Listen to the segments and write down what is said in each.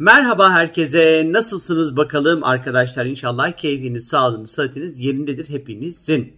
Merhaba herkese. Nasılsınız bakalım arkadaşlar? İnşallah keyfiniz, sağlığınız, sıhhatiniz yerindedir hepinizin.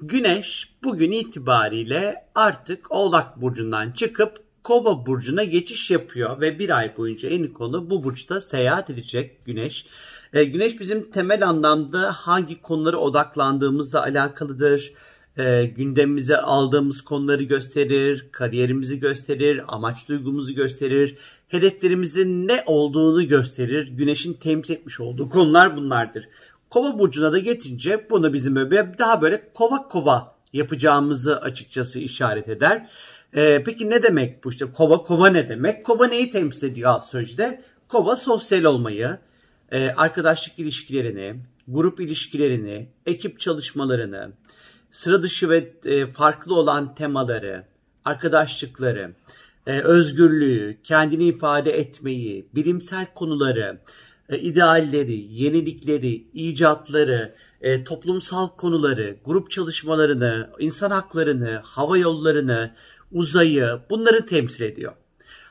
Güneş bugün itibariyle artık Oğlak Burcu'ndan çıkıp Kova Burcu'na geçiş yapıyor ve bir ay boyunca en konu bu burçta seyahat edecek Güneş. E, güneş bizim temel anlamda hangi konulara odaklandığımızla alakalıdır e, gündemimize aldığımız konuları gösterir, kariyerimizi gösterir, amaç duygumuzu gösterir, hedeflerimizin ne olduğunu gösterir. Güneşin temsil etmiş olduğu konular bunlardır. Kova burcuna da getince bunu bizim böyle daha böyle kova kova yapacağımızı açıkçası işaret eder. Ee, peki ne demek bu işte kova kova ne demek? Kova neyi temsil ediyor astrolojide? Kova sosyal olmayı, e, arkadaşlık ilişkilerini, grup ilişkilerini, ekip çalışmalarını, sıra dışı ve e, farklı olan temaları, arkadaşlıkları, e, özgürlüğü, kendini ifade etmeyi, bilimsel konuları, e, idealleri, yenilikleri, icatları, toplumsal konuları, grup çalışmalarını, insan haklarını, hava yollarını, uzayı bunları temsil ediyor.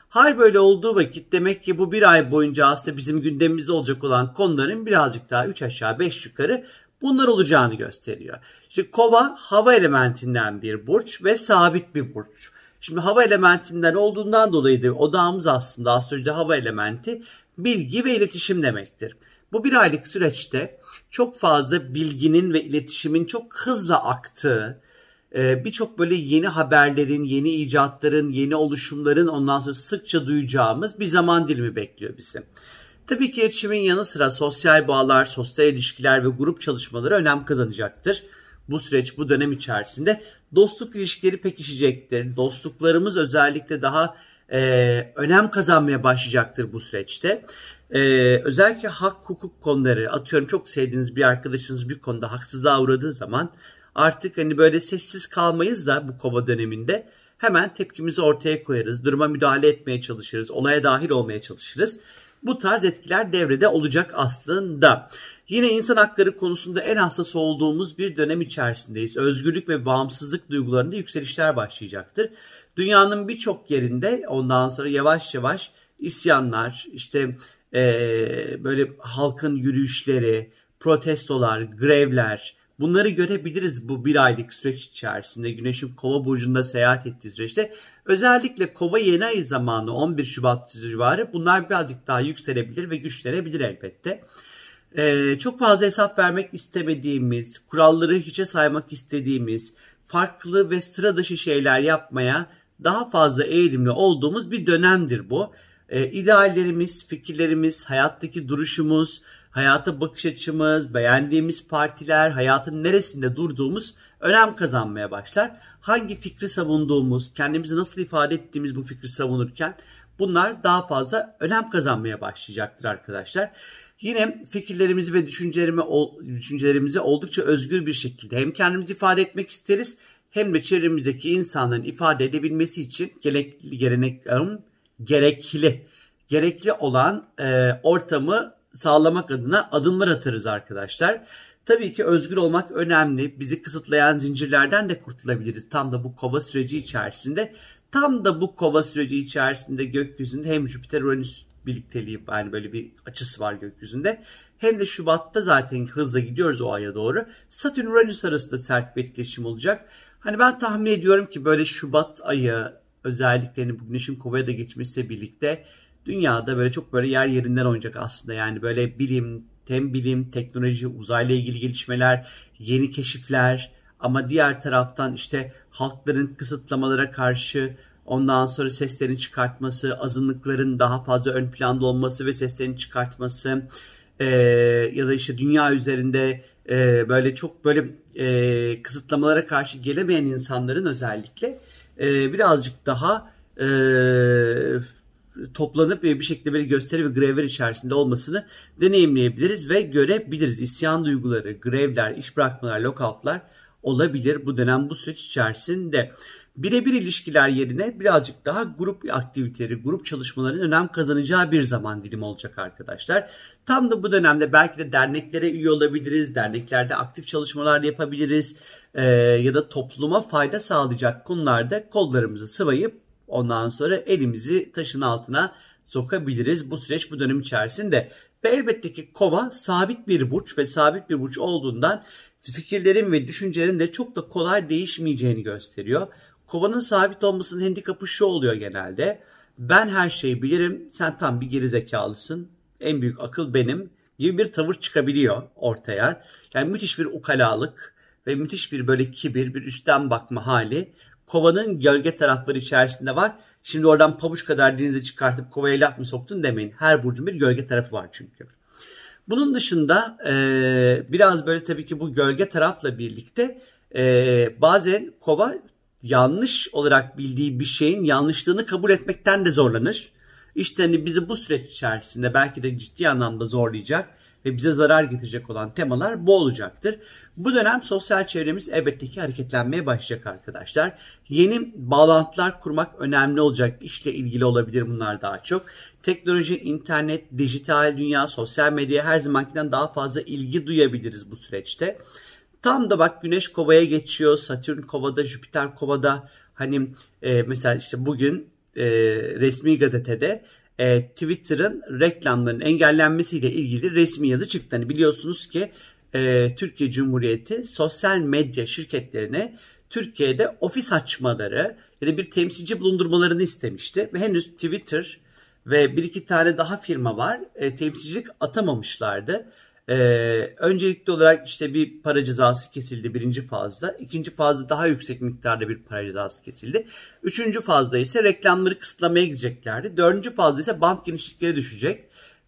Hal böyle olduğu vakit demek ki bu bir ay boyunca aslında bizim gündemimizde olacak olan konuların birazcık daha 3 aşağı 5 yukarı bunlar olacağını gösteriyor. Şimdi kova hava elementinden bir burç ve sabit bir burç. Şimdi hava elementinden olduğundan dolayı da odağımız aslında astrolojide hava elementi bilgi ve iletişim demektir. Bu bir aylık süreçte çok fazla bilginin ve iletişimin çok hızla aktığı, e, birçok böyle yeni haberlerin, yeni icatların, yeni oluşumların ondan sonra sıkça duyacağımız bir zaman dilimi bekliyor bizi. Tabii ki iletişimin yanı sıra sosyal bağlar, sosyal ilişkiler ve grup çalışmaları önem kazanacaktır. Bu süreç, bu dönem içerisinde dostluk ilişkileri pekişecektir. Dostluklarımız özellikle daha e, önem kazanmaya başlayacaktır bu süreçte. E, özellikle hak hukuk konuları, atıyorum çok sevdiğiniz bir arkadaşınız bir konuda haksızlığa uğradığı zaman artık hani böyle sessiz kalmayız da bu kova döneminde hemen tepkimizi ortaya koyarız. Duruma müdahale etmeye çalışırız, olaya dahil olmaya çalışırız bu tarz etkiler devrede olacak aslında. Yine insan hakları konusunda en hassas olduğumuz bir dönem içerisindeyiz. Özgürlük ve bağımsızlık duygularında yükselişler başlayacaktır. Dünyanın birçok yerinde ondan sonra yavaş yavaş isyanlar, işte ee, böyle halkın yürüyüşleri, protestolar, grevler, Bunları görebiliriz bu bir aylık süreç içerisinde Güneş'in Kova burcunda seyahat ettiği süreçte. Özellikle Kova yeni ay zamanı 11 Şubat civarı bunlar birazcık daha yükselebilir ve güçlenebilir elbette. Ee, çok fazla hesap vermek istemediğimiz, kuralları hiçe saymak istediğimiz, farklı ve sıra dışı şeyler yapmaya daha fazla eğilimli olduğumuz bir dönemdir bu. Ee, ideallerimiz, fikirlerimiz, hayattaki duruşumuz, hayata bakış açımız, beğendiğimiz partiler, hayatın neresinde durduğumuz önem kazanmaya başlar. Hangi fikri savunduğumuz, kendimizi nasıl ifade ettiğimiz bu fikri savunurken bunlar daha fazla önem kazanmaya başlayacaktır arkadaşlar. Yine fikirlerimizi ve düşüncelerimizi oldukça özgür bir şekilde hem kendimizi ifade etmek isteriz hem de çevremizdeki insanların ifade edebilmesi için gerekli, gelenek, gerekli gerekli olan e, ortamı sağlamak adına adımlar atarız arkadaşlar. Tabii ki özgür olmak önemli. Bizi kısıtlayan zincirlerden de kurtulabiliriz. Tam da bu kova süreci içerisinde. Tam da bu kova süreci içerisinde gökyüzünde hem Jüpiter Uranüs birlikteliği yani böyle bir açısı var gökyüzünde. Hem de Şubat'ta zaten hızla gidiyoruz o aya doğru. Satürn Uranüs arasında sert bir etkileşim olacak. Hani ben tahmin ediyorum ki böyle Şubat ayı özellikle hani bu güneşin kovaya da geçmesiyle birlikte dünyada böyle çok böyle yer yerinden oynayacak aslında. Yani böyle bilim, tem bilim, teknoloji, uzayla ilgili gelişmeler, yeni keşifler ama diğer taraftan işte halkların kısıtlamalara karşı ondan sonra seslerin çıkartması, azınlıkların daha fazla ön planda olması ve seslerini çıkartması e, ya da işte dünya üzerinde e, böyle çok böyle e, kısıtlamalara karşı gelemeyen insanların özellikle e, birazcık daha e, toplanıp bir şekilde böyle gösteri ve grevler içerisinde olmasını deneyimleyebiliriz ve görebiliriz. İsyan duyguları, grevler, iş bırakmalar, lockoutlar olabilir bu dönem bu süreç içerisinde. Birebir ilişkiler yerine birazcık daha grup aktiviteleri, grup çalışmalarının önem kazanacağı bir zaman dilimi olacak arkadaşlar. Tam da bu dönemde belki de derneklere üye olabiliriz, derneklerde aktif çalışmalar yapabiliriz ee, ya da topluma fayda sağlayacak konularda kollarımızı sıvayıp Ondan sonra elimizi taşın altına sokabiliriz bu süreç bu dönem içerisinde. Ve elbette ki kova sabit bir burç ve sabit bir burç olduğundan fikirlerin ve düşüncelerin de çok da kolay değişmeyeceğini gösteriyor. Kovanın sabit olmasının handikapı şu oluyor genelde. Ben her şeyi bilirim, sen tam bir gerizekalısın. En büyük akıl benim gibi bir tavır çıkabiliyor ortaya. Yani müthiş bir ukalalık ve müthiş bir böyle kibir, bir üstten bakma hali. Kovanın gölge tarafları içerisinde var. Şimdi oradan pabuç kadar denize çıkartıp kovaya laf mı soktun demeyin. Her burcun bir gölge tarafı var çünkü. Bunun dışında e, biraz böyle tabii ki bu gölge tarafla birlikte e, bazen kova yanlış olarak bildiği bir şeyin yanlışlığını kabul etmekten de zorlanır. İşte hani bizi bu süreç içerisinde belki de ciddi anlamda zorlayacak ve bize zarar getirecek olan temalar bu olacaktır. Bu dönem sosyal çevremiz elbette ki hareketlenmeye başlayacak arkadaşlar. Yeni bağlantılar kurmak önemli olacak. İşle ilgili olabilir bunlar daha çok. Teknoloji, internet, dijital dünya, sosyal medya her zamankinden daha fazla ilgi duyabiliriz bu süreçte. Tam da bak Güneş Kova'ya geçiyor, Satürn Kova'da, Jüpiter Kova'da. Hani e, mesela işte bugün e, resmi gazetede e, Twitter'ın reklamların engellenmesiyle ilgili resmi yazı çıktı. Hani biliyorsunuz ki e, Türkiye Cumhuriyeti sosyal medya şirketlerine Türkiye'de ofis açmaları ya da bir temsilci bulundurmalarını istemişti ve henüz Twitter ve bir iki tane daha firma var e, temsilcilik atamamışlardı. Ee, öncelikli olarak işte bir para cezası kesildi birinci fazda. ikinci fazda daha yüksek miktarda bir para cezası kesildi. Üçüncü fazda ise reklamları kısıtlamaya gideceklerdi. Dördüncü fazda ise bank genişlikleri düşecek.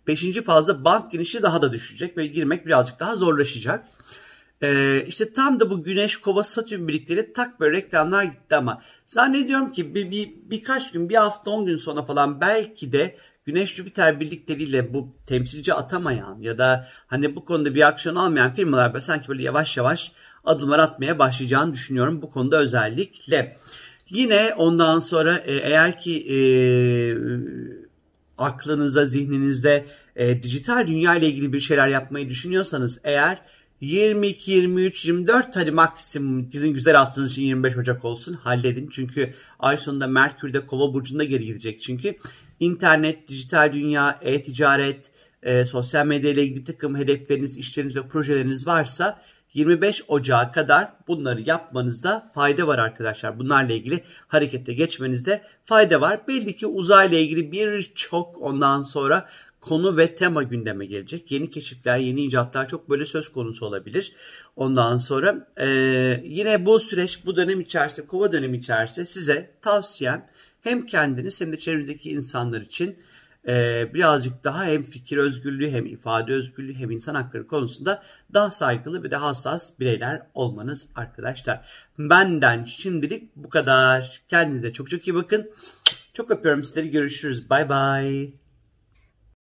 Beşinci fazda bank genişliği daha da düşecek ve girmek birazcık daha zorlaşacak. Ee, işte tam da bu Güneş Kova Satürn birlikleri tak böyle reklamlar gitti ama zannediyorum ki bir, bir birkaç gün bir hafta on gün sonra falan belki de Güneş Jüpiter birlikleriyle bu temsilci atamayan ya da hani bu konuda bir aksiyon almayan firmalar böyle sanki böyle yavaş yavaş adımlar atmaya başlayacağını düşünüyorum bu konuda özellikle. Yine ondan sonra e, eğer ki e, aklınıza, zihninizde e, dijital dünya ile ilgili bir şeyler yapmayı düşünüyorsanız eğer 22, 23, 24 hadi maksimum sizin güzel attığınız için 25 Ocak olsun halledin. Çünkü ay sonunda Merkür de Kova burcunda geri gidecek çünkü. İnternet, dijital dünya, e-ticaret, e, sosyal medya ile ilgili takım hedefleriniz, işleriniz ve projeleriniz varsa 25 Ocağı kadar bunları yapmanızda fayda var arkadaşlar. Bunlarla ilgili harekete geçmenizde fayda var. Belli ki uzayla ilgili birçok ondan sonra konu ve tema gündeme gelecek. Yeni keşifler, yeni icatlar çok böyle söz konusu olabilir. Ondan sonra e, yine bu süreç, bu dönem içerisinde, kova dönemi içerisinde size tavsiyem hem kendiniz hem de çevrenizdeki insanlar için e, birazcık daha hem fikir özgürlüğü hem ifade özgürlüğü hem insan hakları konusunda daha saygılı ve daha hassas bireyler olmanız arkadaşlar. Benden şimdilik bu kadar. Kendinize çok çok iyi bakın. Çok öpüyorum sizleri. Görüşürüz. Bay bay.